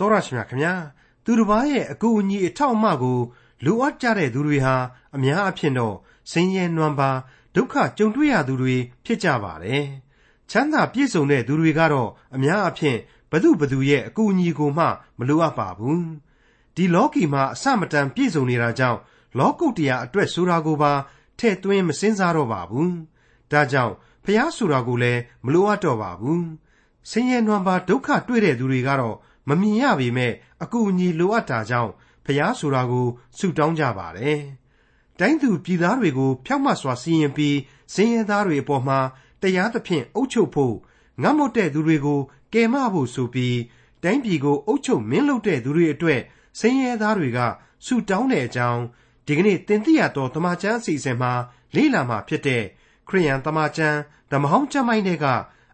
တော်ရရှိမြခင်ဗျာသူတစ်ပါးရဲ့အကူအညီအထောက်အမကိုလိုအပ်ကြတဲ့သူတွေဟာအများအဖြစ်တော့ဆင်းရဲနွမ်းပါဒုက္ခကြုံတွေ့ရသူတွေဖြစ်ကြပါတယ်ချမ်းသာပြည့်စုံတဲ့သူတွေကတော့အများအဖြစ်ဘသူဘသူရဲ့အကူအညီကိုမှမလိုအပ်ပါဘူးဒီလောကီမှာအစမတန်ပြည့်စုံနေတာကြောင့်လောကုတ္တရာအတွက်ဆိုတာကိုပါထည့်သွင်းမစင်စားတော့ပါဘူးဒါကြောင့်ဖះဆိုတာကိုလည်းမလိုအပ်တော့ပါဘူးဆင်းရဲနွမ်းပါဒုက္ခတွေ့တဲ့သူတွေကတော့ မမြင်ရပေမဲ့အကူအညီလိုအပ်တာကြောင့်ဖျားဆိုတာကိုဆုတောင်းကြပါတယ်။တိုင်းသူပြည်သားတွေကိုဖြောက်မတ်စွာစီရင်ပြီးစင်ရဲသားတွေအပေါ်မှာတရားသဖြင့်အုပ်ချုပ်ဖို့ငတ်မွတ်တဲ့သူတွေကိုကယ်မဖို့ဆိုပြီးတိုင်းပြည်ကိုအုပ်ချုပ်မင်းလုပ်တဲ့သူတွေအတွက်စင်ရဲသားတွေကဆုတောင်းတဲ့အကြောင်းဒီကနေ့တင်ပြရတော့တမချန်းအစီအစဉ်မှာလေ့လာမှာဖြစ်တဲ့ခရိယန်တမချန်းဓမ္မဟောင်းကျမ်းပိုင်းတွေက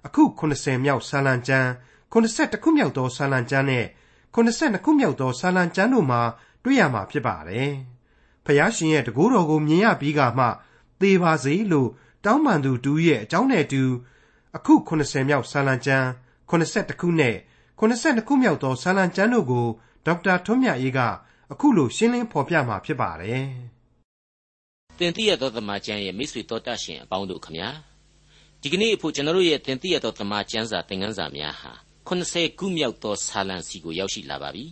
အခု80မြောက်ဆာလံကျမ်း 82ခုမြောက်သောဆာလံကျမ်းနဲ့82ခုမြောက်သောဆာလံကျမ်းတို့မှာတွေ့ရမှာဖြစ်ပါတယ်။ဖျားရှင်ရဲ့တကူတော်ကိုမြင်ရပြီးကမှသေပါစေလို့တောင်းပန်သူတူရဲ့အကြောင်းနဲ့တူအခု80မြောက်ဆာလံကျမ်း82ခုနဲ့82ခုမြောက်သောဆာလံကျမ်းတို့ကိုဒေါက်တာထွန်းမြတ်အေးကအခုလိုရှင်းလင်းဖော်ပြမှာဖြစ်ပါတယ်။တင်တိရသောသမကျမ်းရဲ့မိတ်ဆွေတော်တတ်ရှင်အပေါင်းတို့ခမညာဒီကနေ့အဖို့ကျွန်တော်တို့ရဲ့တင်တိရသောသမကျမ်းစာသင်ခန်းစာများဟာ 80ခုမြောက်သောဆာလံစီကိုရောက်ရှိလာပါပြီ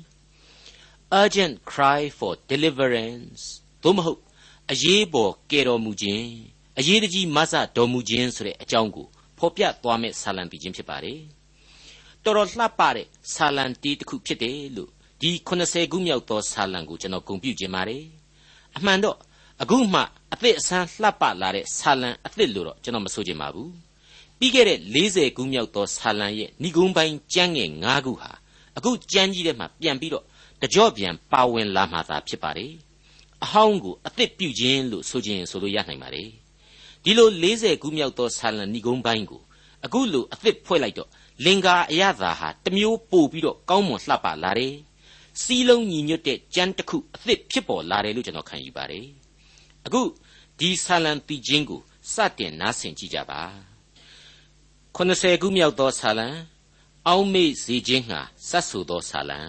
urgent cry for deliverance သို့မဟုတ်အရေးပေါ်ကယ်တော်မူခြင်းအရေးတကြီးမဆတော်မူခြင်းဆိုတဲ့အကြောင်းကိုဖော်ပြသွားမယ့်ဆာလံပြခြင်းဖြစ်ပါတယ်တော်တော်လှပတဲ့ဆာလံတီးတစ်ခုဖြစ်တယ်လို့ဒီ80ခုမြောက်သောဆာလံကိုကျွန်တော်ဂုဏ်ပြုခြင်းပါတယ်အမှန်တော့အခုမှအသစ်အဆန်းလှပလာတဲ့ဆာလံအသစ်လို့တော့ကျွန်တော်မဆိုချင်ပါဘူး ပြီးခဲ့တဲ့40ခုမြောက်သောဆာလံရဲ့ဏိဂုံးပိုင်းကျမ်းငယ်9ခုဟာအခုကျမ်းကြီးထဲမှာပြန်ပြီးတော့တကြော့ပြန်ပါဝင်လာမှသာဖြစ်ပါတယ်အဟောင်းကိုအသစ်ပြုခြင်းလို့ဆိုခြင်းဆိုလို့ရနိုင်ပါတယ်ဒီလို40ခုမြောက်သောဆာလံဏိဂုံးပိုင်းကိုအခုလိုအသစ်ဖွဲ့လိုက်တော့လင်္ကာအရသာဟာတမျိုးပို့ပြီးတော့ကောင်းမွန်လှပလာတယ်စီးလုံးညီညွတ်တဲ့ကြမ်းတစ်ခုအသစ်ဖြစ်ပေါ်လာတယ်လို့ကျွန်တော်ခံယူပါတယ်အခုဒီဆာလံတီချင်းကိုစတင်နားဆင်ကြည့်ကြပါ 80ခုမြောက်သောဆာလံအောက်မေ့စေခြင်းငှာစတ်ဆူသောဆာလံ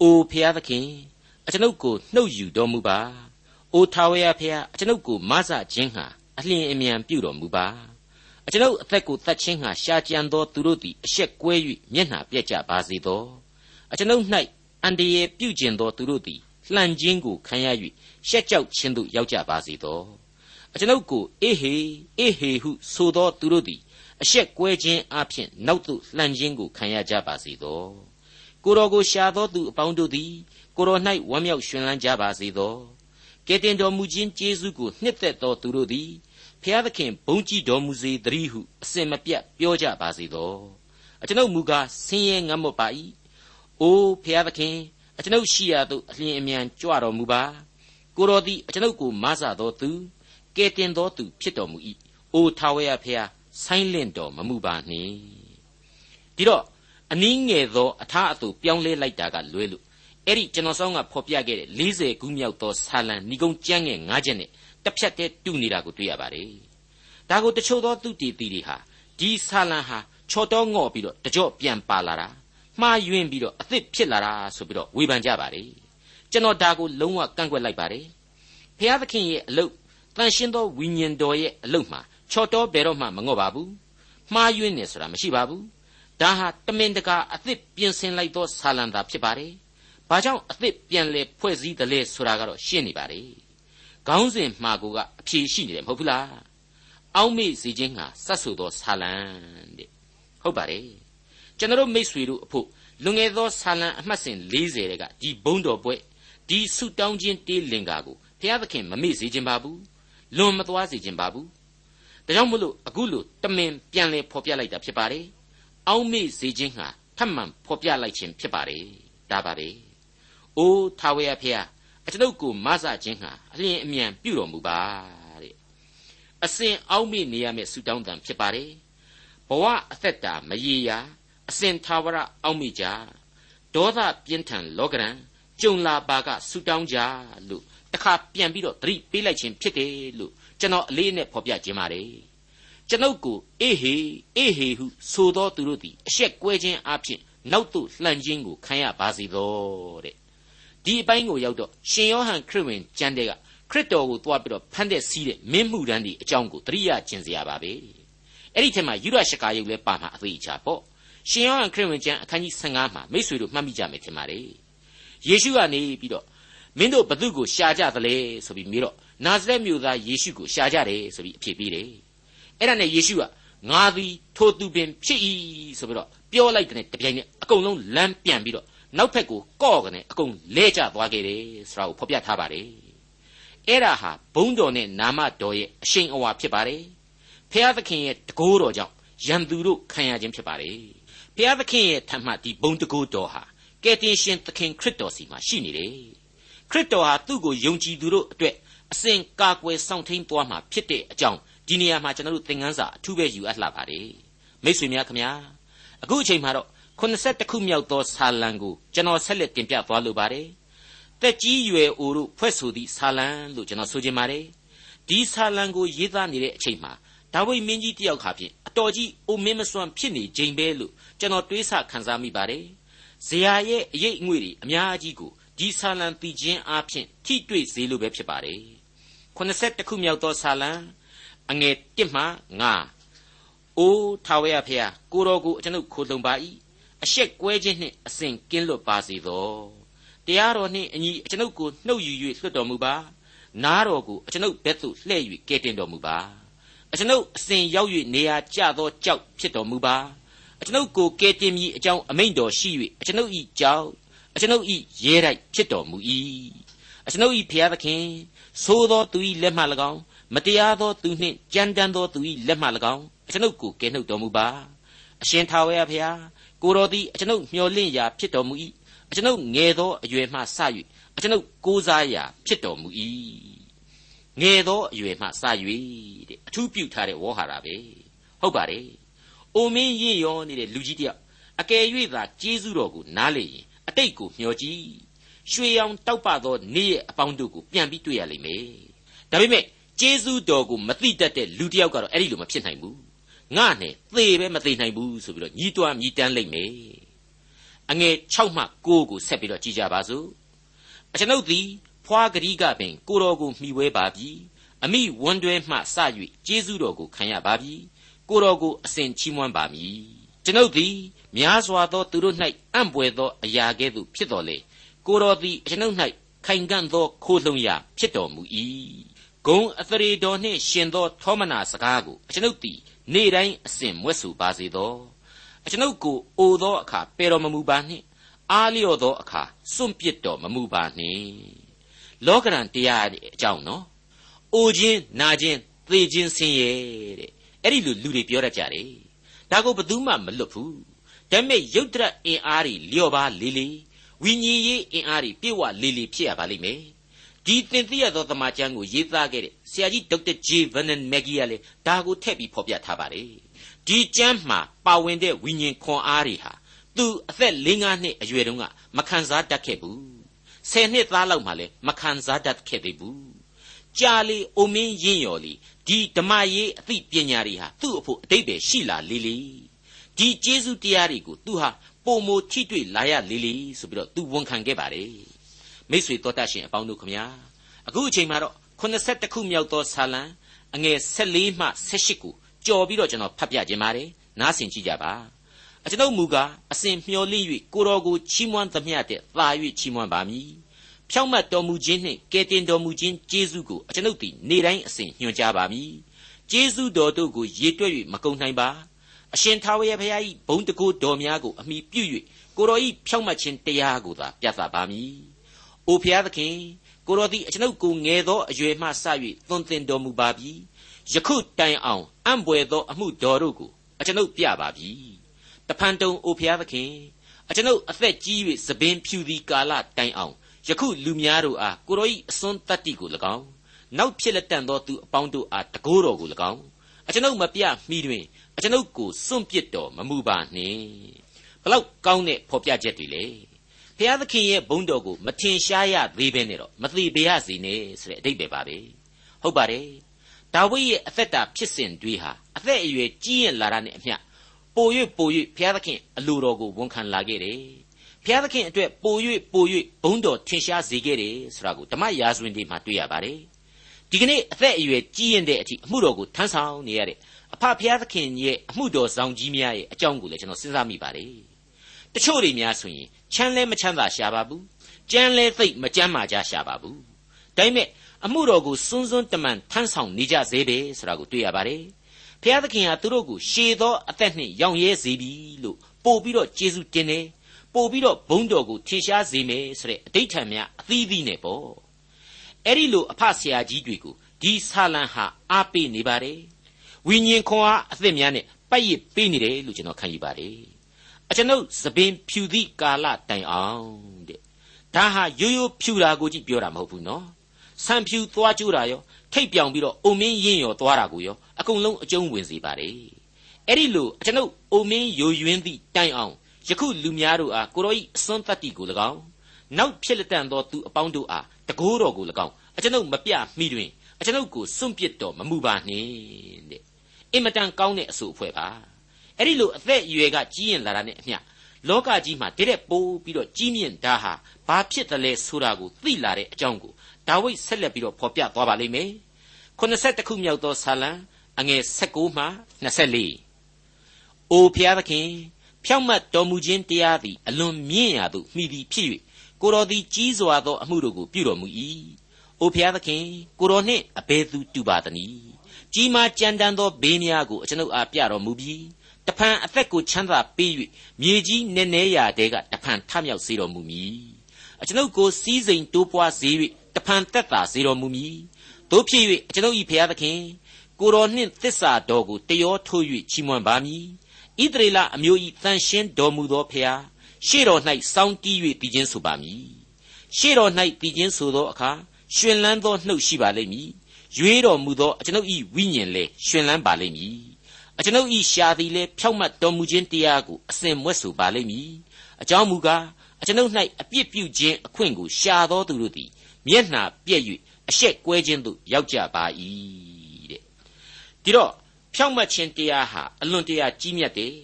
အိုဖျားသခင်အကျွန်ုပ်ကိုနှုတ်ယူတော်မူပါအိုထာဝရဖျားအကျွန်ုပ်ကိုမဆခြင်းငှာအလျင်အမြန်ပြုတော်မူပါအကျွန်ုပ်အသက်ကိုတတ်ခြင်းငှာရှာကြံသောသူတို့သည်အရှက်ကွဲ၍မျက်နှာပြက်ကြပါစေသောအကျွန်ုပ်၌အန္တရာယ်ပြုကျင်သောသူတို့သည်လှန်ခြင်းကိုခံရ၍ရှက်ကြောက်ခြင်းသို့ရောက်ကြပါစေသောအကျွန်ုပ်ကိုအေဟေအေဟေဟုဆိုသောသူတို့သည် အရှက်ကွဲခြင်းအပြင်နောက်သို့လှန်ခြင်းကိုခံရကြပါစေသောကိုတော်ကိုရှာသောသူအပေါင်းတို့သည်ကိုတော်၌ဝမ်းမြောက်ရွှင်လန်းကြပါစေသောကဲတင်တော်မူခြင်းကျေးဇူးကိုနှစ်သက်သောသူတို့သည်ဖျားသခင်ဘုန်းကြီးတော်မူစေတည်းဟုအစင်မပြတ်ပြောကြပါစေသောအကျွန်ုပ်မူကားဆင်းရဲငတ်မွတ်ပါ၏အိုးဖျားသခင်အကျွန်ုပ်ရှိရာသို့အလျင်အမြန်ကြွတော်မူပါကိုတော်သည်အကျွန်ုပ်ကိုမဆသောသူကဲတင်သောသူဖြစ်တော်မူ၏အိုထာဝရဖျား ဆိုင်းလင့်တော်မမူပါနှင့်ဒီတော့အနည်းငယ်သောအထာအတူပြောင်းလဲလိုက်တာကလွဲလို့အဲ့ဒီကျွန်တော်ဆောင်းကဖော်ပြခဲ့တဲ့40ခုမြောက်သောဆာလံဏိကုံကျမ်းငယ်9ချက်နဲ့တစ်ဖြတ်တည်းတူနေတာကိုတွေ့ရပါတယ်ဒါကိုတချို့သောသူတည်တည်တွေဟာဒီဆာလံဟာချော်တော့ငော့ပြီးတော့တကြော့ပြန်ပါလာတာမှားယွင်းပြီးတော့အသစ်ဖြစ်လာတာဆိုပြီးတော့ဝေဖန်ကြပါတယ်ကျွန်တော်ဒါကိုလုံးဝကန့်ကွက်လိုက်ပါတယ်ဖျားသခင်ရဲ့အလုတ်တန်ရှင်းသောဝိညာဉ်တော်ရဲ့အလုတ်မှာ ချော်တော့ဘယ်တော့မှမငော့ပါဘူးမှားယွင်းနေဆိုတာမရှိပါဘူးဒါဟာတမင်တကာအသစ်ပြင်ဆင်လိုက်သောဆာလံသာဖြစ်ပါတယ်ဘာကြောင့်အသစ်ပြန်လဲဖွဲ့စည်းတယ်လဲဆိုတာကတော့ရှင်းနေပါတယ်ခေါင်းစဉ်မှာကိုကအဖြေရှိနေတယ်မဟုတ်ဘူးလားအောက်မေ့စီခြင်းဟာစတ်ဆူသောဆာလံတဲ့ဟုတ်ပါတယ်ကျွန်တော်မိษွေတို့အဖို့လွန်ငယ်သောဆာလံအမှတ်စဉ်40တဲ့ကဒီဘုံတော်ပွဲဒီဆုတောင်းခြင်းတေးလင်္ကာကိုဘုရားသခင်မမေ့စေခြင်းပါဘူးလွန်မသွားစေခြင်းပါဘူး ဒါကြောင့်မလို့အခုလို့တမင်ပြန်လဲဖော်ပြလိုက်တာဖြစ်ပါတယ်အောက်မေ့စေခြင်းဟာထပ်မံဖော်ပြလိုက်ခြင်းဖြစ်ပါတယ်ဒါပါပဲအိုးထာဝရဖျားအကျွန်ုပ်ကိုမဆခြင်းဟာအလျင်အမြန်ပြုတော်မူပါတဲ့အစဉ်အောက်မေ့နေရမယ့်ဆုတောင်းတန်ဖြစ်ပါတယ်ဘဝအသက်တာမရေရာအစဉ်သာဝရအောက်မေ့ကြဒေါသပြင်းထန်လောကရန်ကြုံလာပါကဆုတောင်းကြလို့တခါပြန်ပြီးတော့သတိပေးလိုက်ခြင်းဖြစ်တယ်လို့ ကျွန်တော်အလေးနဲ့ဖော်ပြခြင်းပါတယ်ကျွန်ုပ်ကိုအေဟေအေဟေဟုဆိုသောသူတို့သည်အရှက်ကွဲခြင်းအပြင်နောက်သို့လှန်ခြင်းကိုခံရပါစေသောတဲ့ဒီအပိုင်းကိုရောက်တော့ရှင်ယောဟန်ခရစ်ဝင်ကျမ်းတဲ့ကခရစ်တော်ကိုသွားပြီးတော့ဖန်တဲ့စီးတဲ့မင်းမှုတန်းဒီအကြောင်းကိုတရိယာကျင်စရာပါပဲအဲ့ဒီထက်မှယူရရှကာယုတ်လဲပါမှာအသေးချာပေါ့ရှင်ယောဟန်ခရစ်ဝင်ကျမ်းအခန်းကြီး15မှာမိတ်ဆွေတို့မှတ်မိကြမယ်ထင်ပါတယ်ယေရှုကနေပြီးတော့မင်းတို့ဘသူကိုရှာကြသလဲဆိုပြီးမြေတော့ နာဇရက်မြို့သားယေရှုကိုရှာကြတယ်ဆိုပြီးအဖြေပေးတယ်အဲ့ဒါနဲ့ယေရှုကငါသည်ထိုသူပင်ဖြစ်၏ဆိုပြီးတော့ပြောလိုက်တဲ့တပြိုင်နက်အကုန်လုံးလမ်းပြန်ပြီးတော့နောက်ဖက်ကိုကော့ကနေအကုန်လဲကျသွားခဲ့တယ်ဆိုတာကိုဖော်ပြထားပါတယ်အဲ့ဒါဟာဘုံတော်နဲ့နာမတော်ရဲ့အရှိန်အဝါဖြစ်ပါတယ်ဖျားသခင်ရဲ့တကိုးတော်ကြောင့်ယံသူတို့ခံရခြင်းဖြစ်ပါတယ်ဖျားသခင်ရဲ့ထမှဒီဘုံတကိုးတော်ဟာကယ်တင်ရှင်သခင်ခရစ်တော်စီမှာရှိနေတယ် ခရစ်တော်ဟာသူ့ကိုယုံကြည်သူတို့အတွက်အစဉ်ကာကွယ်ဆောင်ထိန်သွားမှာဖြစ်တဲ့အကြောင်းဒီနေရာမှာကျွန်တော်တို့သင်ခန်းစာအထူးပဲယူအပ်လှပါတယ်မိတ်ဆွေများခင်ဗျာအခုအချိန်မှာတော့82ခုမြောက်သောဆာလံကိုကျွန်တော်ဆက်လက်တင်ပြသွားလိုပါတယ်တက်ကြီးရွယ်အိုတို့ဖွဲ့ဆိုသည့်ဆာလံလို့ကျွန်တော်ဆိုချင်ပါတယ်ဒီဆာလံကိုရေးသားနေတဲ့အချိန်မှာဒါဝိမင်းကြီးတယောက်ခါဖြင့်အတော်ကြီးအိုမင်းမစွမ်းဖြစ်နေခြင်းပဲလို့ကျွန်တော်တွေးဆခံစားမိပါတယ်ဇေယျရဲ့အရေးအငွေ့တွေအများကြီးကို ဒီဆာလံတည်ခြင်းအပြင်ထိတွေ့စေလိုပဲဖြစ်ပါတယ်82ခုမြောက်သောဆာလံအငယ်1မှ9အိုးထာဝရဖျားကိုတော်ကိုကျွန်ုပ်ခိုလုံပါ၏အရှက်ကွဲခြင်းနှင့်အစဉ်ကင်းလွတ်ပါစေသောတရားတော်နှင့်အညီကျွန်ုပ်ကိုနှုတ်ယူ၍လွတ်တော်မူပါနားတော်ကိုကျွန်ုပ်ဘက်သို့လှည့်၍ကယ်တင်တော်မူပါကျွန်ုပ်အစဉ်ရောက်၍နေရာကျသောကြောက်ဖြစ်တော်မူပါကျွန်ုပ်ကိုကယ်တင်မည်အကြောင်းအမိန့်တော်ရှိ၍ကျွန်ုပ်၏ကြောက် ကျွန်ုပ်၏ရဲတိုက်ဖြစ်တော်မူ၏ကျွန်ုပ်၏ဖျားသခင်သို့သောသူ၏လက်မှ၎င်းမတရားသောသူနှင့်ကြမ်းတမ်းသောသူ၏လက်မှ၎င်းကျွန်ုပ်ကိုကယ်နှုတ်တော်မူပါအရှင်ထာဝရဘုရားကိုတော်သည်ကျွန်ုပ်မျှော်လင့်ရာဖြစ်တော်မူ၏ကျွန်ုပ်ငယ်သောအရွယ်မှစ၍ကျွန်ုပ်ကိုးစားရာဖြစ်တော်မူ၏ငယ်သောအရွယ်မှစ၍တဲ့အထူးပြုထားတဲ့ဝေါ်ဟာတာပဲဟုတ်ပါတယ်အိုမင်းရင့်ရောနေတဲ့လူကြီးတယောက်အကယ်၍သာကျေးဇူးတော်ကိုနားလေရင် အတိတ်ကိုမျှော်ကြည့်ရွှေရောင်တောက်ပသောနေ့ရဲ့အပေါင်းတို့ကိုပြန်ပြီးတွေ့ရလိမ့်မယ်ဒါပေမဲ့ကျေးဇူးတော်ကိုမသိတတ်တဲ့လူတစ်ယောက်ကတော့အဲ့ဒီလိုမဖြစ်နိုင်ဘူးငါနဲ့သေပဲမသေနိုင်ဘူးဆိုပြီးတော့ညီးတွားမြည်တမ်းလိုက်မယ်အငယ်6မှ9ကိုဆက်ပြီးတော့ကြည်ကြပါစို့အကျွန်ုပ်သည်ဖွာဂရိကပင်ကိုတော်ကိုမှီဝဲပါပြီအမိဝန်းတွဲမှစ၍ကျေးဇူးတော်ကိုခံရပါပြီကိုတော်ကိုအစဉ်ချီးမွမ်းပါမည် ကျွန်ုပ်သည်များစွာသောသူတို့၌အံ့ပွေသောအရာကဲ့သို့ဖြစ်တော်လေကိုတော်သည်ကျွန်ုပ်၌ခိုင်ခံ့သောခိုးလုံရာဖြစ်တော်မူ၏ဂုံအသရေတော်နှင့်ရှင်သောထောမနာစကားကိုကျွန်ုပ်သည်နေ့တိုင်းအစဉ်မွဲ့ဆိုပါစေသောကျွန်ုပ်ကိုအိုသောအခါပယ်တော်မမူပါနှင့်အားလျော့သောအခါစွန့်ပစ်တော်မမူပါနှင့်လောကရန်တရားအကြောင်းနော်အိုခြင်းနာခြင်းသေခြင်းဆင်းရဲတဲ့အဲ့ဒီလိုလူတွေပြောတတ်ကြတယ် ဒါကိုဘယ်သူမှမလွတ်ဘူးဒါပေမဲ့ယုတ်တရအင်အားတွေလျော့ပါလေလေဝိညာဉ်ရေးအင်အားတွေပြည့်ဝလေလေဖြစ်ရပါလိမ့်မယ်ဒီသင်သိရသောသမာကျမ်းကိုရေးသားခဲ့တဲ့ဆရာကြီးဒေါက်တာဂျေဗန်နန်မက်ဂီကလည်းဒါကိုထည့်ပြီးဖော်ပြထားပါတယ်ဒီကျမ်းမှာပါဝင်တဲ့ဝိညာဉ်ခွန်အားတွေဟာသူအသက်၄၅နှစ်အရွယ်တုန်းကမခံစားတတ်ခဲ့ဘူးဆယ်နှစ်သားလောက်မှလည်းမခံစားတတ်ခဲ့သေးဘူး ကြာလေအိုမင်းရင့်ရော်လီဒီဓမ္မရေးအသိပညာတွေဟာသူ့အဖို့အတိတ်ပဲရှိလာလေလေဒီကျေးဇူးတရားတွေကိုသူဟာပုံမထိတွေ့လာရလေလေဆိုပြီးတော့သူဝန်ခံခဲ့ပါတယ်မိတ်ဆွေတော်တတ်ရှင်အပေါင်းတို့ခမညာအခုအချိန်မှာတော့82ခုမြောက်သောဆာလံအငယ်14မှ18ကိုကြော်ပြီးတော့ကျွန်တော်ဖတ်ပြခြင်းပါတယ်နားဆင်ကြည့်ကြပါအကျွန်ုပ်မူကားအစဉ်မျှော်လင့်၍ကိုတော်ကိုချီးမွမ်းသမျှတဲ့သာ၍ချီးမွမ်းပါမည် ဖြောင့်မတ်တော်မူခြင်းနှင့်ကယ်တင်တော်မူခြင်းကျေးဇူးကိုအကျွန်ုပ်သည်နေ့တိုင်းအစဉ်ညွှန်ကြားပါမည်ကျေးဇူးတော်တို့ကိုရေတွက်၍မကုန်နိုင်ပါအရှင်ထာဝရဘုရား၏ဘုန်းတကိုးတော်များကိုအမိပြု၍ကိုတော်၏ဖြောင့်မတ်ခြင်းတရားကိုသာပြသပါမည်။အိုဖျားသခင်ကိုတော်သည်အကျွန်ုပ်ကိုငယ်သောအရွယ်မှစ၍သွန်သင်တော်မူပါပြီ။ယခုတိုင်အောင်အံ့ဘွယ်သောအမှုတော်တို့ကိုအကျွန်ုပ်ပြပါပြီ။တဖန်တုံအိုဖျားသခင်အကျွန်ုပ်အသက်ကြီး၍သပင်ဖြူသည်ကာလတိုင်အောင် ယခုလူများတို့အားကိုတော်၏အစွန်းတတ္တိကို၎င်းနောက်ဖြစ်လက်တန်သောသူအပေါင်းတို့အားတကိုးတော်ကို၎င်းအကျွန်ုပ်မပြမိတွင်အကျွန်ုပ်ကိုစွန့်ပစ်တော်မမူပါနှင့်ဘလောက်ကောင်းတဲ့ဖော်ပြချက်တွေလေဘုရားသခင်ရဲ့ဘုန်းတော်ကိုမထင်ရှားရသေးဘဲနဲ့တော့မသိပါရစေနဲ့ဆိုတဲ့အတိတ်ပဲပါပဲဟုတ်ပါတယ်ဒါဝိဒ်ရဲ့အသက်တာဖြစ်စဉ်တွေဟာအသက်အရွယ်ကြီးရင်လာတာနဲ့အမျှပို၍ပို၍ဘုရားသခင်အလိုတော်ကိုဝန်ခံလာခဲ့တယ် ဘုရားသခင်အတွက်ပို၍ပို၍ဘုန်းတော်ထင်ရှားစေခဲ့တယ်ဆိုတာကိုဓမ္မရာဇဝင်တွေမှာတွေ့ရပါတယ်ဒီကနေ့အသက်အရွယ်ကြီးရင်တဲ့အထိအမှုတော်ကိုထမ်းဆောင်နေရတဲ့အဖဘုရားသခင်ရဲ့အမှုတော်ဆောင်ကြီးများရဲ့အကြောင်းကိုလည်းကျွန်တော်စဉ်းစားမိပါတယ်တချို့တွေများဆိုရင်ချမ်းလဲမချမ်းသာရှာပါဘူးကြမ်းလဲသိပ်မကြမ်းမာကြရှာပါဘူးဒါပေမဲ့အမှုတော်ကိုစွန်းစွန်းတမန်ထမ်းဆောင်နေကြစေပဲဆိုတာကိုတွေ့ရပါတယ်ဖျားသခင်ဟာသူတို့ကိုရှေသောအသက်နှင့်ရောင်ရဲစေပြီလို့ပို့ပြီးတော့ကျေးဇူးတင်တယ် ပို့ပြီးတော့ဘုန်းတော်ကိုထင်ရှားစေမယ်ဆိုတဲ့အတိတ်ထံများအသီးသီးနဲ့ပေါ့အဲ့ဒီလိုအဖဆရာကြီးတွေကိုဒီဆာလံဟာအားပေးနေပါတယ်ဝိညာဉ်ခွန်အားအသစ်များနဲ့ပိုက်ရပေးနေတယ်လို့ကျွန်တော်ခံယူပါတယ်အကျွန်ုပ်သပင်ဖြူသည့်ကာလတိုင်အောင်တဲ့ဒါဟာရိုးရိုးဖြူတာကိုကြည့်ပြောတာမဟုတ်ဘူးနော်ဆံဖြူသွားကျိုးတာရောထိတ်ပြောင်ပြီးတော့အုံမင်းရင်ရောသွားတာကိုရောအကုန်လုံးအကျုံးဝင်စေပါတယ်အဲ့ဒီလိုကျွန်ုပ်အုံမင်းယိုယွင်းသည့်တိုင်အောင် ယခုလူများတို့အားကိုရောဤအစွန်းတတ္တိကို၎င်းနောက်ဖြစ်လက်တန်သောသူအပေါင်းတို့အားတကိုးတော်ကို၎င်းအကျွန်ုပ်မပြမိတွင်အကျွန်ုပ်ကိုစွန့်ပစ်တော်မမူပါနှင့်တဲ့အင်မတန်ကောင်းတဲ့အဆိုအဖွဲ့ပါအဲ့ဒီလိုအသက်အရွယ်ကကြီးရင်လာတာနဲ့အမျှလောကကြီးမှာတည့်တဲ့ပိုးပြီးတော့ကြီးမြင့်တာဟာဘာဖြစ်တယ်လဲဆိုတာကိုသိလာတဲ့အကြောင်းကိုဒါဝိဒ်ဆက်လက်ပြီးတော့ဖော်ပြသွားပါလိမ့်မယ်82ခုမြောက်သောဆာလံအငယ်16မှ24အိုဖျားသခင် ဖြောင့်မတ်တော်မူခြင်းတရားသည်အလွန်မြင့်ရာသို့မှီသည်ဖြစ်၍ကိုတော်သည်ကြီးစွာသောအမှုတို့ကိုပြုတော်မူ၏အိုဖျားသခင်ကိုတော်နှင့်အဘယ်သူတူပါသနည်းကြီးမားကြမ်းတမ်းသောဘေးများကိုအကျွန်ုပ်အားပြတော်မူပြီးတဖန်အသက်ကိုချမ်းသာပေး၍မြေကြီးနည်းနည်းရာတဲကတဖန်ထမြောက်စေတော်မူမည်အကျွန်ုပ်ကိုစီးစိမ်တိုးပွားစေ၍တဖန်သက်သာစေတော်မူမည်တို့ဖြစ်၍ကျွန်ုပ်၏ဖျားသခင်ကိုတော်နှင့်သစ္စာတော်ကိုတယောထိုး၍ချီးမွမ်းပါမည် ဣသရေလအမျိုး၏တန်ရှင်းတော်မူသောဖျားရှေ့တော်၌စောင်းတီး၍တည်ခြင်းဆိုပါမည်ရှေ့တော်၌တည်ခြင်းဆိုသောအခါရှင်လန်းသောနှုတ်ရှိပါလိမ့်မည်ရွေးတော်မူသောကျွန်ုပ်၏ဝိညာဉ်လည်းရှင်လန်းပါလိမ့်မည်အကျွန်ုပ်၏ရှာသည်လည်းဖြောက်မတ်တော်မူခြင်းတရားကိုအစဉ်မွဲ့ဆိုပါလိမ့်မည်အကြောင်းမူကားအကျွန်ုပ်၌အပြစ်ပြုခြင်းအခွင့်ကိုရှာသောသူတို့သည်မျက်နှာပြည့်၍အရှက်ကွဲခြင်းသို့ရောက်ကြပါ၏တဲ့ဒီတော့ ဖြောင့်မတ်ခြင်းတရားဟာအလွန်တရာကြီးမြတ်တယ်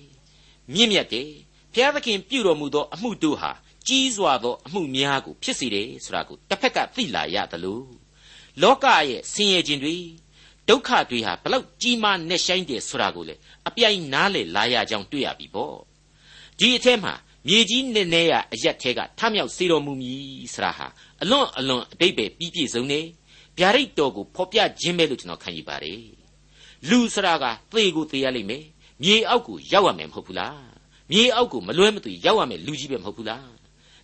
မြင့်မြတ်တယ်ဘုရားသခင်ပြုတော်မူသောအမှုတို့ဟာကြီးစွာသောအမှုများကိုဖြစ်စေတယ်ဆိုတာကိုတစ်ဖက်ကသိလာရသလိုလောကရဲ့ဆင်းရဲခြင်းတွေဒုက္ခတွေဟာဘလောက်ကြီးမားနဲ့ဆိုင်တယ်ဆိုတာကိုလေအပြိုင်နားလေလာရကြောင်းတွေ့ရပြီပေါ့ဒီအထက်မှာမြေကြီးနဲ့နဲ့ရအရက်ထဲကထမြောက်စေတော်မူမည်ဆရာဟာအလွန်အလွန်အတိတ်ပဲပြီးပြည့်စုံနေဗျာဒိတ်တော်ကိုဖော်ပြခြင်းပဲလို့ကျွန်တော်ခံယူပါတယ် လူဆရာကသေကိုသေရလိမ့်မယ်မြေအောက်ကိုရောက်ရမယ်မဟုတ်ဘူးလားမြေအောက်ကိုမလွဲမသွေရောက်ရမယ်လူကြီးပဲမဟုတ်ဘူးလား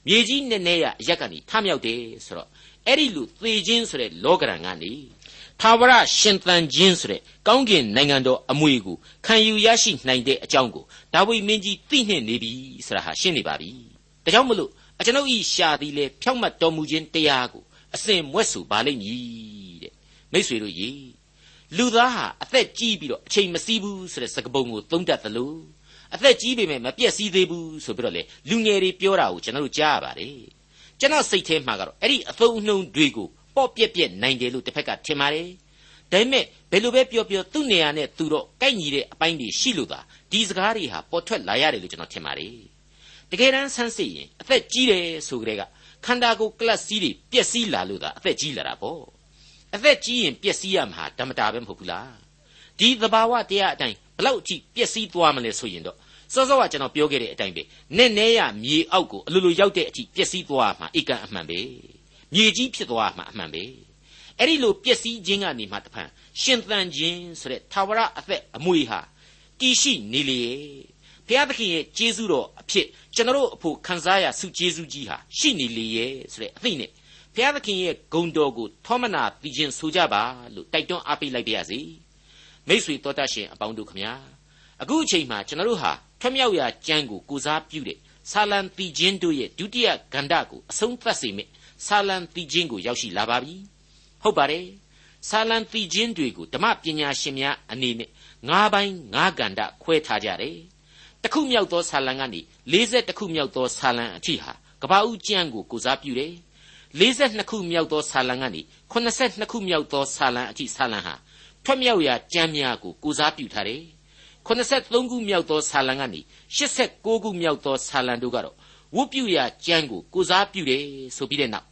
မြေကြီးနဲ့နဲ့ရအရက်ကနေထမြောက်တယ်ဆိုတော့အဲ့ဒီလူသေခြင်းဆိုတဲ့လောကရန်ကနေသာဝရရှင်သန်ခြင်းဆိုတဲ့ကောင်းကင်နိုင်ငံတော်အမွေကိုခံယူရရှိနိုင်တဲ့အကြောင်းကိုဒါဝိမင်းကြီးသိနှင့်နေပြီဆိုတာဟာရှင်းနေပါပြီ။ဒါကြောင့်မလို့အကျွန်ုပ်ဤရှာသည်လေဖြောင့်မတ်တော်မူခြင်းတရားကိုအစဉ်မွဲ့ဆိုပါလိမ့်မည်တဲ့မိษွေတို့ရေ လူသားဟာအသက်ကြီးပြီးတော့အချိန်မစည်းဘူးဆိုတဲ့စကားပုံကိုသုံးတတ်သလိုအသက်ကြီးပေမဲ့မပြည့်စည်သေးဘူးဆိုပြီးတော့လေလူငယ်တွေပြောတာကိုကျွန်တော်တို့ကြားရပါတယ်ကျွန်တော်စိတ်ထဲမှာကတော့အဲ့ဒီအသုံးအနှုန်းတွေကိုပေါ့ပြက်ပြက်နိုင်တယ်လို့တစ်ဖက်ကထင်ပါတယ်ဒါပေမဲ့ဘယ်လိုပဲပြောပြောသူ့နေရာနဲ့သူတော့ကိုက်ညီတဲ့အပိုင်းတွေရှိလို့သာဒီစကားတွေဟာပေါ်ထွက်လာရတယ်လို့ကျွန်တော်ထင်ပါတယ်တကယ်တမ်းဆန်းစစ်ရင်အသက်ကြီးတယ်ဆိုကြတဲ့ကခန္ဓာကိုယ်ကလပ်စီးတွေပျက်စီးလာလို့သာအသက်ကြီးလာတာပေါ့ အသက်ကြီးရင်ပျက်စီးရမှာဓမ္မတာပဲမဟုတ်ဘူးလားဒီသဘာဝတရားအတိုင်းဘလောက်အထိပျက်စီးသွားမလဲဆိုရင်တော့စောစောကကျွန်တော်ပြောခဲ့တဲ့အတိုင်းပဲနဲ့နဲရမြေအောက်ကိုအလိုလိုရောက်တဲ့အထိပျက်စီးသွားမှာဧကန်အမှန်ပဲမြေကြီးဖြစ်သွားမှာအမှန်ပဲအဲ့ဒီလိုပျက်စီးခြင်းကနေမှတဖန်ရှင်သန်ခြင်းဆိုတဲ့သာဝရအသက်အမွေဟာတည်ရှိနေလေဘုရားသခင်ရဲ့ကျေးဇူးတော်အဖြစ်ကျွန်တော်တို့အဖို့ခံစားရဆုကျေးဇူးကြီးဟာရှိနေလေရဲ့ဆိုတဲ့အသိနဲ့ ဘုရားသခင်ရဲ့ဂုဏ်တော်ကိုထောမနာသိခြင်းဆိုကြပါလို့တိုက်တွန်းအားပေးလိုက်ပါရစေမိတ်ဆွေတော်တတ်ရှင်အပေါင်းတို့ခမညာအခုအချိန်မှာကျွန်တော်တို့ဟာထွမြောက်ရာကြမ်းကိုကိုစားပြုတဲ့ဆာလံတီချင်းတို့ရဲ့ဒုတိယဂန္ဓကိုအဆုံးသတ်စေမယ့်ဆာလံတီချင်းကိုရောက်ရှိလာပါပြီဟုတ်ပါတယ်ဆာလံတီချင်းတွေကိုဓမ္မပညာရှင်များအနေနဲ့၅ပိုင်း၅ကန္ဓခွဲထားကြတယ်တခုမြောက်သောဆာလံကနေ40ခုမြောက်သောဆာလံအထိဟာကပာဦးကျမ်းကိုကိုစားပြုတယ် 42ခုမြောက်သောဆာလံကနေ82ခုမြောက်သောဆာလံအထိဆာလံဟာထွက်မြောက်ရာကျမ်းများကိုကိုစားပြုထားတယ်83ခုမြောက်သောဆာလံကနေ86ခုမြောက်သောဆာလံတို့ကတော့ဝတ်ပြုရာကျမ်းကိုကိုစားပြုတယ်ဆိုပြီးတဲ့နောက်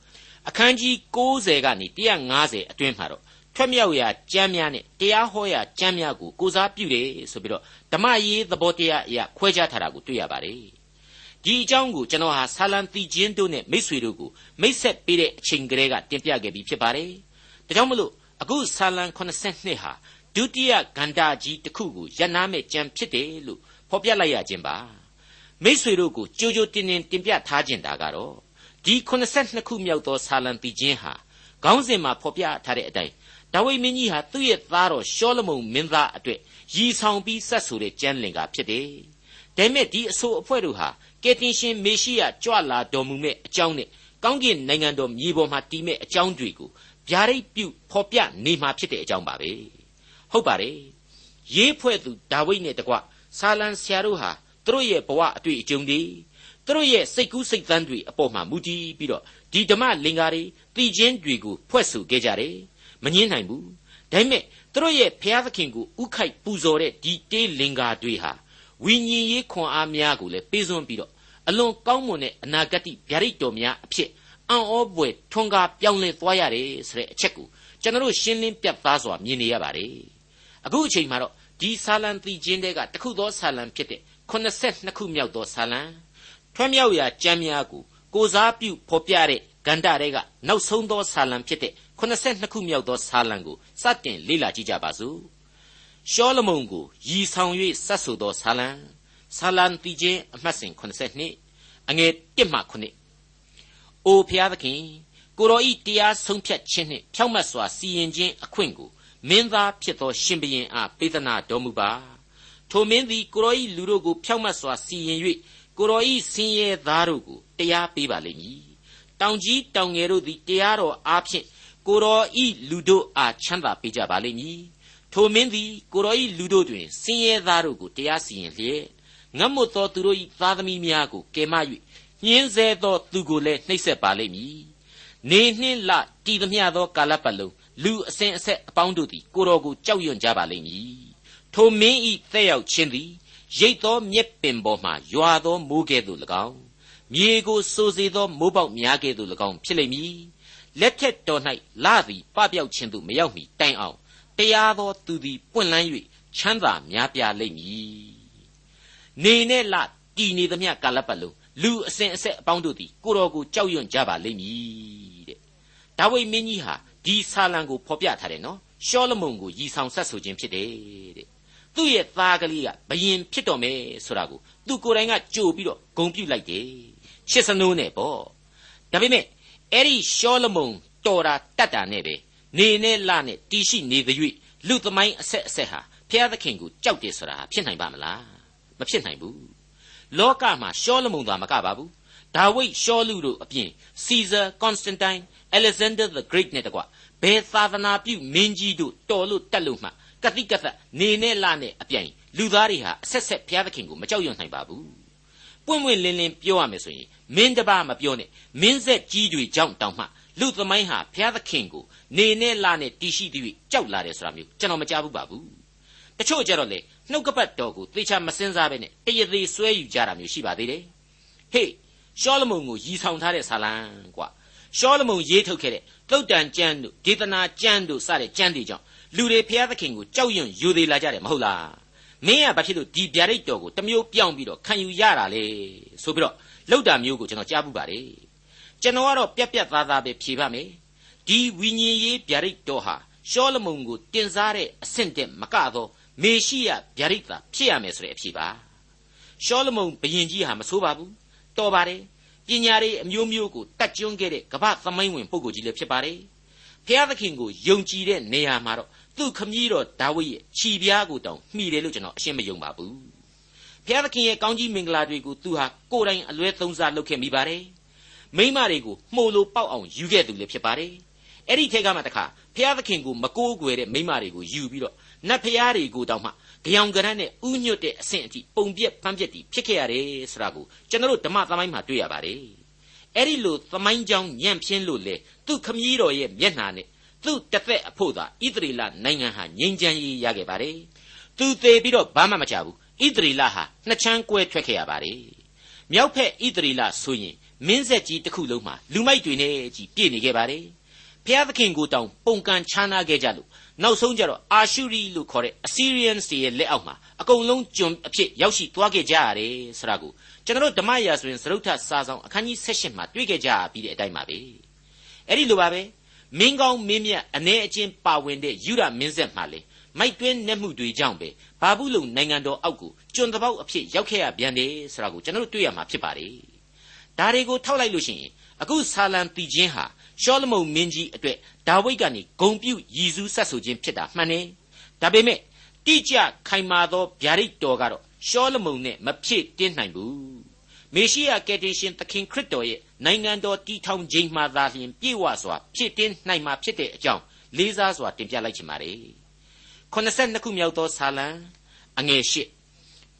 အခန်းကြီး90ကနေ150အတွင်းမှာတော့ထွက်မြောက်ရာကျမ်းများနဲ့တရားဟောရာကျမ်းများကိုကိုစားပြုတယ်ဆိုပြီးတော့ဓမ္မရေးသဘောတရားအရာခွဲခြားထားတာကိုတွေ့ရပါတယ် ဒီအကြောင်းကိုကျွန်တော်ဟာဆာလံတီချင်းတို့နဲ့မိษွေတို့ကိုမိတ်ဆက်ပေးတဲ့အချိန်ကလေးကတင်ပြခဲ့ပြီးဖြစ်ပါတယ်ဒါကြောင့်မလို့အခုဆာလံ82ဟာဒုတိယဂန္ဓာကြီးတစ်ခုကိုရန်နာမဲ့ကြံဖြစ်တယ်လို့ဖော်ပြလိုက်ရခြင်းပါမိษွေတို့ကိုကြိုကြိုတင်တင်တင်ပြထားခြင်းတာကတော့ဒီ82ခုမြောက်သောဆာလံတီချင်းဟာခေါင်းစဉ်မှာဖော်ပြထားတဲ့အတိုင်းဒါဝိမင်းကြီးဟာသူ့ရဲ့သားတော်ရှောလမုန်မင်းသားအတွက်ရည်ဆောင်ပြီးဆက်ဆိုတဲ့ကျမ်းလင်ကဖြစ်တယ်။ဒါပေမဲ့ဒီအဆိုအဖွဲ့တို့ဟာ ကယ်တင်ရှင်မေရှိယကြွလာတော်မူမဲ့အကြောင်းနဲ့ကောင်းကင်နိုင်ငံတော်မြေပေါ်မှာတည်မဲ့အကြောင်းတွေကိုဗျာဒိတ်ပြုဖော်ပြနေမှာဖြစ်တဲ့အကြောင်းပါပဲ။ဟုတ်ပါတယ်။ရေးဖွဲ့သူဒါဝိဒ်နဲ့တကွဆာလံဆရာတို့ဟာသူတို့ရဲ့ဘဝအတွေ့အကြုံတွေသူတို့ရဲ့စိတ်ကူးစိတ်သန်းတွေအပေါ်မှာမူတည်ပြီးတော့ဒီဓမ္မလင်္ကာတွေတည်ခြင်းတွေကိုဖွဲ့ဆိုခဲ့ကြတယ်။မငင်းနိုင်ဘူးဒါပေမဲ့သူတို့ရဲ့ဖျားသခင်ကိုဥခိုက်ပူဇော်တဲ့ဒီတေးလင်္ကာတွေဟာ ဝိညာဉ်ရေးခွန်အားများကိုလည်းပေးစွန်းပြီးတော့အလွန်ကောင်းမွန်တဲ့အနာဂတ်ဗျာဒိတ်တော်များအဖြစ်အံ့ဩပွေထွန်းကားပြောင်းလဲသွားရတယ်ဆိုတဲ့အချက်ကိုကျွန်တော်ရှင်းလင်းပြတ်သားစွာမြင်နေရပါတယ်အခုအချိန်မှာတော့ဒီဆာလံတီချင်းတဲ့ကတခုသောဆာလံဖြစ်တဲ့82ခုမြောက်သောဆာလံထွန်းမြောက်ရာကြမ်းများကိုကိုစားပြုဖော်ပြတဲ့ဂန္ဓာတွေကနောက်ဆုံးသောဆာလံဖြစ်တဲ့82ခုမြောက်သောဆာလံကိုစတင်လေ့လာကြည့်ကြပါစို့ ရှောလမုန်ကိုရည်ဆောင်၍စတ်ဆိုသောဆာလံဆာလံတီချင်းအမှတ်စဉ်82အငယ်1မှ9အိုဖျားသခင်ကိုတော်ဤတရားဆုံးဖြတ်ခြင်းနှင့်ဖြောင့်မတ်စွာစီရင်ခြင်းအခွင့်ကိုမင်းသားဖြစ်သောရှင်ဘုရင်အားပေးသနာတော်မူပါထိုမင်းသည်ကိုတော်ဤလူတို့ကိုဖြောင့်မတ်စွာစီရင်၍ကိုတော်ဤဆင်းရဲသားတို့ကိုတရားပေးပါလိမ့်မည်တောင်ကြီးတောင်ငယ်တို့သည်တရားတော်အားဖြင့်ကိုတော်ဤလူတို့အားချမ်းသာပေးကြပါလိမ့်မည် ထိုမင်းသည်ကိုတော်ဤလူတို့တွင်စင်ရဲသားတို့ကိုတရားစီရင်လျက်ငတ်မွတ်သောသူတို့၏သားသမီးများကိုကယ်မ၍ညှင်းဆဲသောသူကိုလည်းနှိပ်စက်ပါလိမ့်မည်နေနှင်းလတည်သမျှသောကာလပတ်လုံးလူအစဉ်အဆက်အပေါင်းတို့သည်ကိုတော်ကိုကြောက်ရွံ့ကြပါလိမ့်မည်ထိုမင်းဤတဲ့ရောက်ခြင်းသည်ရိတ်သောမြက်ပင်ပေါ်မှရွာသောမိုးကဲ့သို့၎င်းမြေကိုစိုးစေသောမိုးပေါက်များကဲ့သို့၎င်းဖြစ်လိမ့်မည်လက်ထက်တော်၌လာသည်ပပျောက်ခြင်းသို့မရောက်မီတိုင်အောင် တရားသောသူသည်ပွင့်လန်း၍ချမ်းသာများပြားလိမ့်မည်နေနဲ့လတည်နေသမျှကာလပတ်လုံးလူအစဉ်အဆက်အပေါင်းတို့သည်ကိုတော်ကိုကြောက်ရွံ့ကြပါလိမ့်မည်တဲ့ဒါဝိမင်းကြီးဟာဒီဆာလံကိုဖော်ပြထားတယ်နော်ရှောလမုန်ကိုရည်ဆောင်ဆက်ဆိုခြင်းဖြစ်တယ်တဲ့သူ့ရဲ့သားကလေးကဘယင်ဖြစ်တော်မယ်ဆိုတာကိုသူကိုယ်တိုင်ကကြိုပြီးတော့ဂုံပြုတ်လိုက်တယ်ရှစ်စနိုးနဲ့ပေါ့ဒါပေမဲ့အဲ့ဒီရှောလမုန်တော်တာတတ်တာနဲ့ပဲ နေနဲ့လနဲ့တီရှိနေသည်၍လူသမိုင်းအဆက်အဆက်ဟာဘုရားသခင်ကိုကြောက်တယ်ဆိုတာဖြစ်နိုင်ပါမလားမဖြစ်နိုင်ဘူးလောကမှာရှောလမုန်သာမကပါဘူးဒါဝိဒ်ရှောလူတို့အပြင်စီဇာကွန်စတန်တိုင်းအလက်ဇန်ဒါ the great နဲ့တကွဘယ်သာသနာပြုမင်းကြီးတို့တော်လို့တက်လို့မှကတိကသက်နေနဲ့လနဲ့အပြိုင်လူသားတွေဟာအဆက်ဆက်ဘုရားသခင်ကိုမကြောက်ရွံ့နိုင်ပါဘူးပွင့်ပွင့်လင်းလင်းပြောရမယ်ဆိုရင်မင်းတပါမပြောနဲ့မင်းဆက်ကြီးတွေကြောင့်တောင်မှ လူသမိုင်းဟာဘုရားသခင်ကိုနေနဲ့လနဲ့တီးရှိသည်ကြောက်လာတယ်ဆိုတာမျိုးကျွန်တော်မကြားဘူးပါဘူးတချို့ကြတော့လေနှုတ်ကပတ်တော်ကိုသေချာမစင်စားပဲနဲ့တရသေးဆွဲယူကြတာမျိုးရှိပါသေးတယ်ဟေးရှောလမုန်ကိုရည်ဆောင်ထားတဲ့ဆာလံကွာရှောလမုန်ရေးထုတ်ခဲ့တဲ့သုတ်တန်ကျမ်းတို့ဒေသနာကျမ်းတို့စတဲ့ကျမ်းတွေကြောင့်လူတွေဘုရားသခင်ကိုကြောက်ရွံ့ယူသေးလာကြတယ်မဟုတ်လားမင်းကဘာဖြစ်လို့ဒီဗျာဒိတ်တော်ကိုတမျိုးပြောင်းပြီးတော့ခံယူရတာလေဆိုပြီးတော့လောက်တာမျိုးကိုကျွန်တော်ကြားပူပါတယ် ကျွန်တော်ကတော့ပြက်ပြက်သားသားပဲဖြေပါမယ်ဒီဝိညာဉ်ရေးဗျာဒိတ်တော်ဟာရှောလမုန်ကိုတင်စားတဲ့အဆင့်တက်မကတော့မေရှိယဗျာဒိတ်သာဖြစ်ရမယ်ဆိုတဲ့အဖြေပါရှောလမုန်ဘယင်ကြီးဟာမဆိုးပါဘူးတော်ပါတယ်ပညာရေးအမျိုးမျိုးကိုတတ်ကျွန်းခဲ့တဲ့ကမ္ဘာသမိုင်းဝင်ပုဂ္ဂိုလ်ကြီးလည်းဖြစ်ပါတယ်ဖျားသခင်ကိုယုံကြည်တဲ့နေရာမှာတော့သူ့ခမည်းတော်ဒါဝိဒ်ရဲ့ခြီးပြားကိုတောင်မှီတယ်လို့ကျွန်တော်အရှင်းမယုံပါဘူးဖျားသခင်ရဲ့ကောင်းကြီးမင်္ဂလာတွေကိုသူဟာကိုယ်တိုင်အလွဲသုံးစားလုပ်ခဲ့မိပါတယ် မိမတွေကိုမှုလို့ပေါက်အောင်ယူခဲ့သူလည်းဖြစ်ပါတယ်အဲ့ဒီထက်ကမှတခါဖျားသခင်ကိုမကိုးကွယ်တဲ့မိမတွေကိုယူပြီးတော့နတ်ဖျားတွေကိုတောင်မှကြောင်ကရန်းနဲ့ဥညွတ်တဲ့အဆင့်အထိပုံပြက်ပန်းပြက်တီဖြစ်ခဲ့ရတယ်ဆိုတာကိုကျွန်တော်တို့ဓမ္မသမိုင်းမှာတွေ့ရပါတယ်အဲ့ဒီလိုသမိုင်းကြောင်းညံ့ဖျင်းလို့လေသူ့ခမည်းတော်ရဲ့မျက်နှာနဲ့သူ့တသက်အဖို့သာဣသရေလနိုင်ငံဟာငြိမ်းချမ်းရေးရခဲ့ပါတယ်။သူသူသေးပြီးတော့ဘာမှမကြဘူးဣသရေလဟာနှစ်ချမ်းကွဲထွက်ခဲ့ရပါတယ်မြောက်ဖက်ဣသရေလဆိုရင် မင်းဆက်ကြီးတစ်ခုလုံးမှာလူမိုက်တွေနဲ့ကြီးပြည့်နေခဲ့ပါတယ်ဘုရားသခင်ကိုတောင်ပုံကန်ချားနာခဲ့ကြလို့နောက်ဆုံးကြတော့အာရှုရိလို့ခေါ်တဲ့ Assyrians တွေရဲ့လက်အောက်မှာအကုန်လုံးကျွန်အဖြစ်ရောက်ရှိသွားခဲ့ကြရတယ်ဆိုတာကိုကျွန်တော်ဓမ္မရာဆိုရင်သရုတ်ထစာဆောင်အခန်းကြီး16မှာတွေ့ခဲ့ကြပြီးတဲ့အတိုင်းပါပဲအဲ့ဒီလိုပါပဲမင်းကောင်းမင်းမြတ်အနေအချင်းပါဝင်တဲ့ယူရမင်းဆက်မှလေမိုက်တွင်းနှက်မှုတွေကြောင့်ပဲဘာဘူးလုံနိုင်ငံတော်အောက်ကိုကျွန်တပေါက်အဖြစ်ရောက်ခဲ့ရပြန်တယ်ဆိုတာကိုကျွန်တော်တို့တွေ့ရမှာဖြစ်ပါတယ် ဒါတွေကိုထောက်လိုက်လို့ရှိရင်အခုဆာလံတီချင်းဟာရှောလမုန်မင်းကြီးအတွက်ဒါဝိဒ်ကနေဂုံပြုတ်ရည်စူးဆက်ဆိုခြင်းဖြစ်တာမှန်တယ်ဒါပေမဲ့တိကျခိုင်မာသောဗျာဒိတ်တော်ကတော့ရှောလမုန်နဲ့မဖြစ်တင်းနိုင်ဘူးမေရှိယကယ်တင်ရှင်သခင်ခရစ်တော်ရဲ့နိုင်ငံတော်တည်ထောင်ခြင်းမှသာလျှင်ပြည့်ဝစွာဖြစ်တင်းနိုင်မှာဖြစ်တဲ့အကြောင်းလေးစားစွာတင်ပြလိုက်ချင်ပါတယ်82ခုမြောက်သောဆာလံအငယ်၈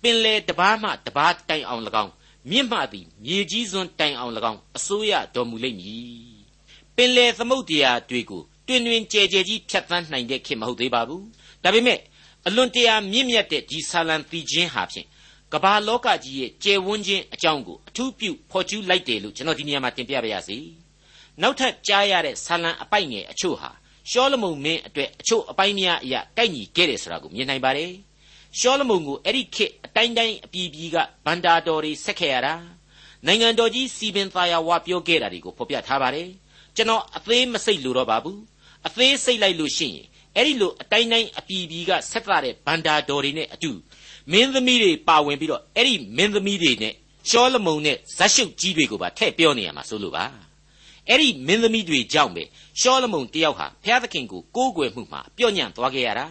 ပင်လေတပားမှတပားတိုင်အောင်၎င်း မြင့်မှသည်မြေကြီးစွန်းတိုင်အောင်၎င်းအစိုးရတော်မူလိမ့်မည်ပင်လေသမုတ်တရားတွေကိုတွင်တွင်ကြဲကြဲကြီးဖြတ်သန်းနိုင်တဲ့ခေတ်မဟုတ်သေးပါဘူးဒါပေမဲ့အလွန်တရာမြင့်မြတ်တဲ့ဒီဆာလံသီချင်းဟာဖြင့်ကမ္ဘာလောကကြီးရဲ့ကျယ်ဝန်းခြင်းအကြောင်းကိုအထူးပြုဖော်ကျူးလိုက်တယ်လို့ကျွန်တော်ဒီနေရာမှာတင်ပြပါရစေနောက်ထပ်ကြားရတဲ့ဆာလံအပိုက်ငယ်အချို့ဟာရှောလမုန်မင်းအတွက်အချို့အပိုင်းများအရာကိုက်ညီခဲ့တယ်ဆိုတာကိုမြင်နိုင်ပါတယ် ရှောလမုန်ကိုအဲ့ဒီခေတ်အတိုင်းတိုင်းအပြည်ပြည်ကဗန္တာတော်တွေဆက်ခဲ့ရတာနိုင်ငံတော်ကြီးစီပင်သာယာဝပြောခဲ့တာတွေကိုဖော်ပြထားပါတယ်ကျွန်တော်အသေးမစိတ်လို့တော့ပါဘူးအသေးစိတ်လိုက်လို့ရှိရင်အဲ့ဒီလိုအတိုင်းတိုင်းအပြည်ပြည်ကဆက်လာတဲ့ဗန္တာတော်တွေနဲ့အတူမင်းသမီးတွေပါဝင်ပြီးတော့အဲ့ဒီမင်းသမီးတွေနဲ့ရှောလမုန်နဲ့ဇက်ရှုပ်ကြီးတွေကိုပါထည့်ပြောနေရမှာဆိုလို့ပါအဲ့ဒီမင်းသမီးတွေကြောင့်ပဲရှောလမုန်တယောက်ဟာဘုရားသခင်ကိုကိုးကွယ်မှုမှာပျော့ညံ့သွားခဲ့ရတာ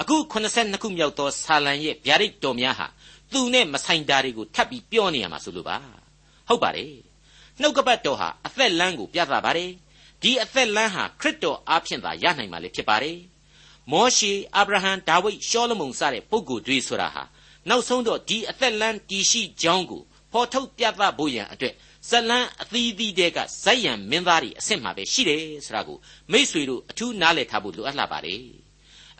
အခု82ခုမြောက်သောဆာလံရဲ့ဗျာဒိတ်တော်များဟာသူနဲ့မဆိုင်တာတွေကိုထပ်ပြီးပြောနေရမှာဆိုလို့ပါဟုတ်ပါတယ်နှုတ်ကပတ်တော်ဟာအသက်လမ်းကိုပြသပါတယ်ဒီအသက်လမ်းဟာခရစ်တော်အားဖြင့်သာရနိုင်မှာလေဖြစ်ပါတယ်မောရှေအာဗြဟံဒါဝိဒ်ရှောလမုန်စတဲ့ပုဂ္ဂိုလ်တွေဆိုတာဟာနောက်ဆုံးတော့ဒီအသက်လမ်းတည်ရှိကြောင်းကိုဖော်ထုတ်ပြသဖို့ရန်အတွက်ဇလန်းအသီးသီးတဲကဇက်ရံမင်းသားတွေအဆင့်မှာပဲရှိတယ်ဆိုတာကိုမိษွေတို့အထူးနားလည်ထားဖို့လိုအပ်လာပါတယ်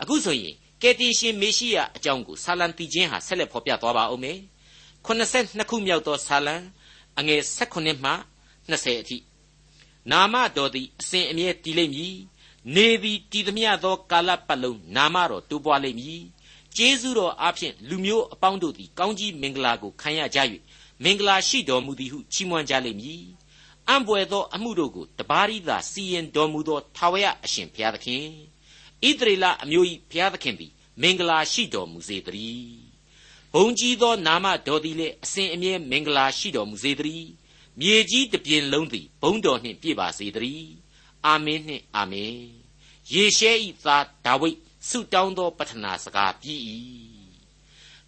အခုဆိုရင် ကယ်တင်ရှင်မေရှိယအကြောင်းကိုဆာလံတီချင်းဟာဆက်လက်ဖော်ပြသွားပါဦးမယ်82ခုမြောက်သောဆာလံအငယ်16မှ20အထိနာမတော်သည်အစဉ်အမြဲတည်လိမ့်မည်နေသည်တည်သမျှသောကာလပတ်လုံးနာမတော်တိုးပွားလိမ့်မည်ကျေးဇူးတော်အဖျင်လူမျိုးအပေါင်းတို့သည်ကောင်းကြီးမင်္ဂလာကိုခံရကြ၍မင်္ဂလာရှိတော်မူသည်ဟုချီးမွမ်းကြလိမ့်မည်အံ့ပွေသောအမှုတို့ကိုတပါးရီသာစီရင်တော်မူသောထာဝရအရှင်ဘုရားသခင် ဣသရေလအမျိုး၏ဘုရားသခင်သည် မင်္ဂလာရှိတော်မူစေတည်းဘုံကြီးသောနာမတော်သည်လည်းအစဉ်အမြဲမင်္ဂလာရှိတော်မူစေတည်းမြေကြီးတစ်ပြင်လုံးသည်ဘုံတော်နှင့်ပြည့်ပါစေတည်းအာမင်းနှင့်အာမင်ယေရှဲဤသားဒါဝိဒ်ဆုတောင်းသောပတ္ထနာစကားပြီး၏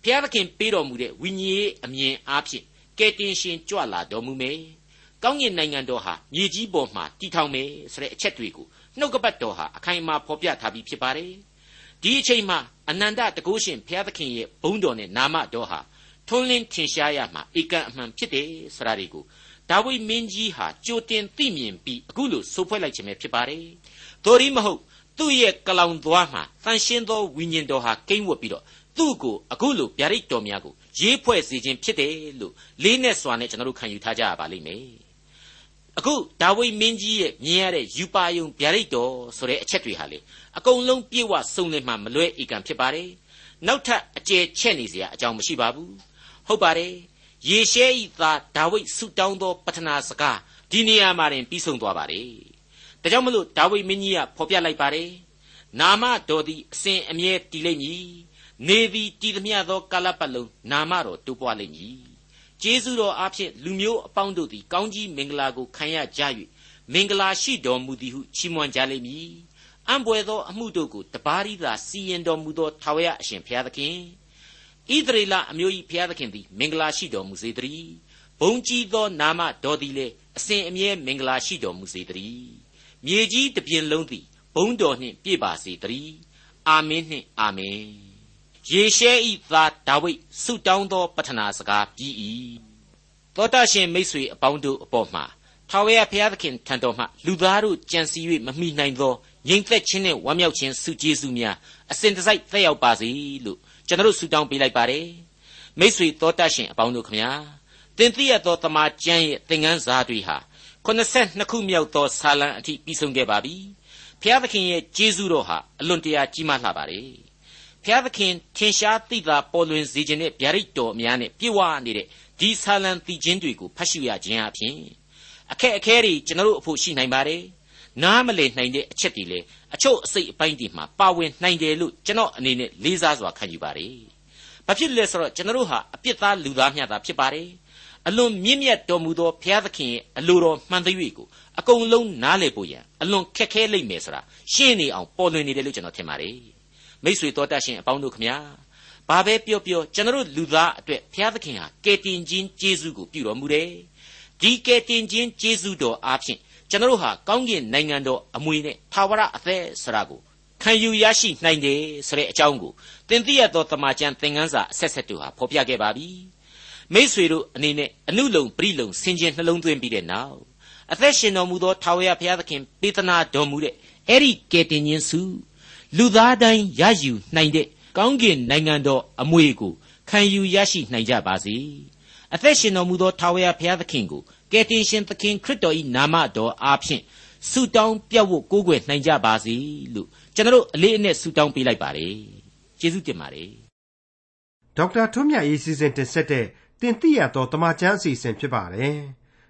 ဘုရားသခင်ပေးတော်မူတဲ့ဝိညာဉ်အမြင်အားဖြင့်ကယ်တင်ရှင်ကြွလာတော်မူမယ်ကောင်းကင်နိုင်ငံတော်ဟာမြေကြီးပေါ်မှာတည်ထောင်မယ်ဆိုတဲ့အချက်တွေကို နှုတ်ကပတ်တော်ဟာအခိုင်အမာဖော်ပြထားပြီးဖြစ်ပါတယ်ဒီအချိန်မှာအနန္တတကုရှင်ဘုရားသခင်ရဲ့ဘုန်းတော်နဲ့နာမတော်ဟာထွန်းလင်းထင်ရှားရမှာဧကန်အမှန်ဖြစ်တယ်ဆိုတာတွေကိုဒါဝိမင်းကြီးဟာကြိုတင်သိမြင်ပြီးအခုလိုဆိုဖွဲ့လိုက်ခြင်းပဲဖြစ်ပါတယ်။သို့ရီမဟုတ်သူ့ရဲ့ကလောင်သွားမှာတန်ရှင်းသောဝိညာဉ်တော်ဟာကိမ့်ဝတ်ပြီးတော့သူ့ကိုအခုလိုဗျာဒိတ်တော်များကိုရေးဖွဲ့စေခြင်းဖြစ်တယ်လို့လေးနဲ့စွာနဲ့ကျွန်တော်တို့ခံယူထားကြရပါလိမ့်မယ်။ အခုဒါဝိမင်းကြီးရဲ့မြင်ရတဲ့ယူပါယုံဗျာဒိတ်တော်ဆိုတဲ့အချက်တွေဟာလေအကုန်လုံးပြေဝစုံလင်မှမလွဲဧကန်ဖြစ်ပါတယ်။နောက်ထပ်အကျယ်ချက်နေစရာအကြောင်းမရှိပါဘူး။ဟုတ်ပါတယ်။ယေရှဲဤသားဒါဝိဒ်ဆုတောင်းသောပထနာစကားဒီနေရာမှာတင်ပြီးဆုံးသွားပါတယ်။ဒါကြောင့်မလို့ဒါဝိဒ်မင်းကြီးကဖော်ပြလိုက်ပါတယ်။နာမတော်သည်အစဉ်အမြဲတည်လိမ့်မည်။နေသည်တည်သမျှသောကာလပတ်လုံးနာမတော်တိုးပွားလိမ့်မည်။ ကျေးဇူးတော်အဖျင်လူမျိုးအပေါင်းတို့သည် ကောင်းကြီးမင်္ဂလာကိုခံရကြ၍မင်္ဂလာရှိတော်မူသည်ဟု ချီးမွမ်းကြလိမ့်မည်။အံ့ဘွယ်သောအမှုတို့ကိုတပါးရီသာစီရင်တော်မူသောထာဝရအရှင်ဘုရားသခင်။ဣသရေလအမျိုး၏ဘုရားသခင်သည် မင်္ဂလာရှိတော်မူစေတည်းဘုံကြီးသောနာမတော်သည်လည်းအစဉ်အမြဲမင်္ဂလာရှိတော်မူစေတည်းမြေကြီးတစ်ပြင်လုံးသည်ဘုံတော်နှင့်ပြည့်ပါစေတည်းအာမင်းနှင့်အာမင် ယေရှဲဤသားဒါဝိဒ်ဆုတောင်းသောပထနာစကားပြီး၏သောတာရှင်မိတ်ဆွေအပေါင်းတို့အပေါ်မှာထာဝရဘုရားသခင်ထံတော်မှလူသားတို့ကြံစည်၍မမိနိုင်သောငြိမ်သက်ခြင်းနှင့်ဝမ်းမြောက်ခြင်းဆုကျေးဇူးများအစဉ်တစိုက်သက်ရောက်ပါစေလို့ကျွန်တော်ဆုတောင်းပေးလိုက်ပါတယ်မိတ်ဆွေတော်တတ်ရှင်အပေါင်းတို့ခမညာတင်သိရသောတမန်ကျမ်းရဲ့သင်ခန်းစာတွေဟာ82ခုမြောက်သောဆာလံအထိပြီးဆုံးခဲ့ပါပြီဖျားသခင်ရဲ့ကျေးဇူးတော်ဟာအလွန်တရာကြီးမားလှပါတယ် ဖျားသခင်ထင်ရှားသိတာပေါ်လွင်စေခြင်းနဲ့ဗျာဒိတ်တော်အများနဲ့ပြည့်ဝနေတဲ့ဒီဆာလံတည်ခြင်းတွေကိုဖတ်ရှုရခြင်းအပြင်အခက်အခဲတွေကျွန်တော်တို့အဖို့ရှိနိုင်ပါတယ်နားမလည်နိုင်တဲ့အချက်တွေလေအချို့အစိတ်အပိုင်းတွေမှာပါဝင်နိုင်တယ်လို့ကျွန်တော်အနေနဲ့လေးစားစွာခံယူပါတယ်။ဘာဖြစ်လဲဆိုတော့ကျွန်တော်တို့ဟာအပြစ်သားလူသားမျှတာဖြစ်ပါတယ်။အလွန်မြင့်မြတ်တော်မူသောဘုရားသခင်ရဲ့အလိုတော်မှန်သရွေ့ကိုအကုန်လုံးနားလည်ဖို့ရန်အလွန်ခက်ခဲလိမ့်မယ်ဆိုတာရှင်းနေအောင်ပေါ်လွင်နေတယ်လို့ကျွန်တော်ထင်ပါတယ်။ မိษွေတော်တတ်ရှင်အပေါင်းတို့ခမညာဘာပဲပြောပြောကျွန်တော်တို့လူသားအတွက်ဘုရားသခင်ဟာကယ်တင်ခြင်းကျေးဇူးကိုပြုတော်မူတယ်။ဒီကယ်တင်ခြင်းကျေးဇူးတော်အားဖြင့်ကျွန်တော်တို့ဟာကောင်းကင်နိုင်ငံတော်အမွေနဲ့သာဝရအသက်ဆိုတာကိုခံယူရရှိနိုင်တယ်ဆိုတဲ့အကြောင်းကိုသင်သိရသောတမန်ကျန်သင်ခန်းစာအဆက်ဆက်တို့ဟာဖော်ပြခဲ့ပါပြီမိษွေတို့အနေနဲ့အနုလုံပရိလုံဆင်ခြင်နှလုံးသွင်းပြီးတဲ့နောက်အသက်ရှင်တော်မူသောထာဝရဘုရားသခင်ပေးသနာတော်မူတဲ့အဲ့ဒီကယ်တင်ခြင်းစု လူသားတိုင်းရယူနိုင်တဲ့ကောင်းကင်နိုင်ငံတော်အမွေကိုခံယူရရှိနိုင်ကြပါစေအသက်ရှင်တော်မူသောထာဝရဘုရားသခင်ကိုကယ်တင်ရှင်သခင်ခရစ်တော်၏နာမတော်အားဖြင့်ဆုတောင်းပြတ်ဝတ်ကိုးကွယ်နိုင်ကြပါစေလို့ကျွန်တော်အလေးအနက်ဆုတောင်းပေးလိုက်ပါတယ်ကျေးဇူးတင်ပါတယ်ဒေါက်တာထွန်းမြတ်ရေးစီစဉ်တင်ဆက်တဲ့တင်ပြရသောတမချန်းအစီအစဉ်ဖြစ်ပါတယ်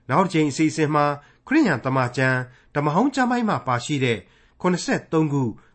နောက်တစ်ချိန်အစီအစဉ်မှာခရိယန်တမချန်းဓမ္မဟောင်းကျမ်းပိုင်းမှာပါရှိတဲ့83ခု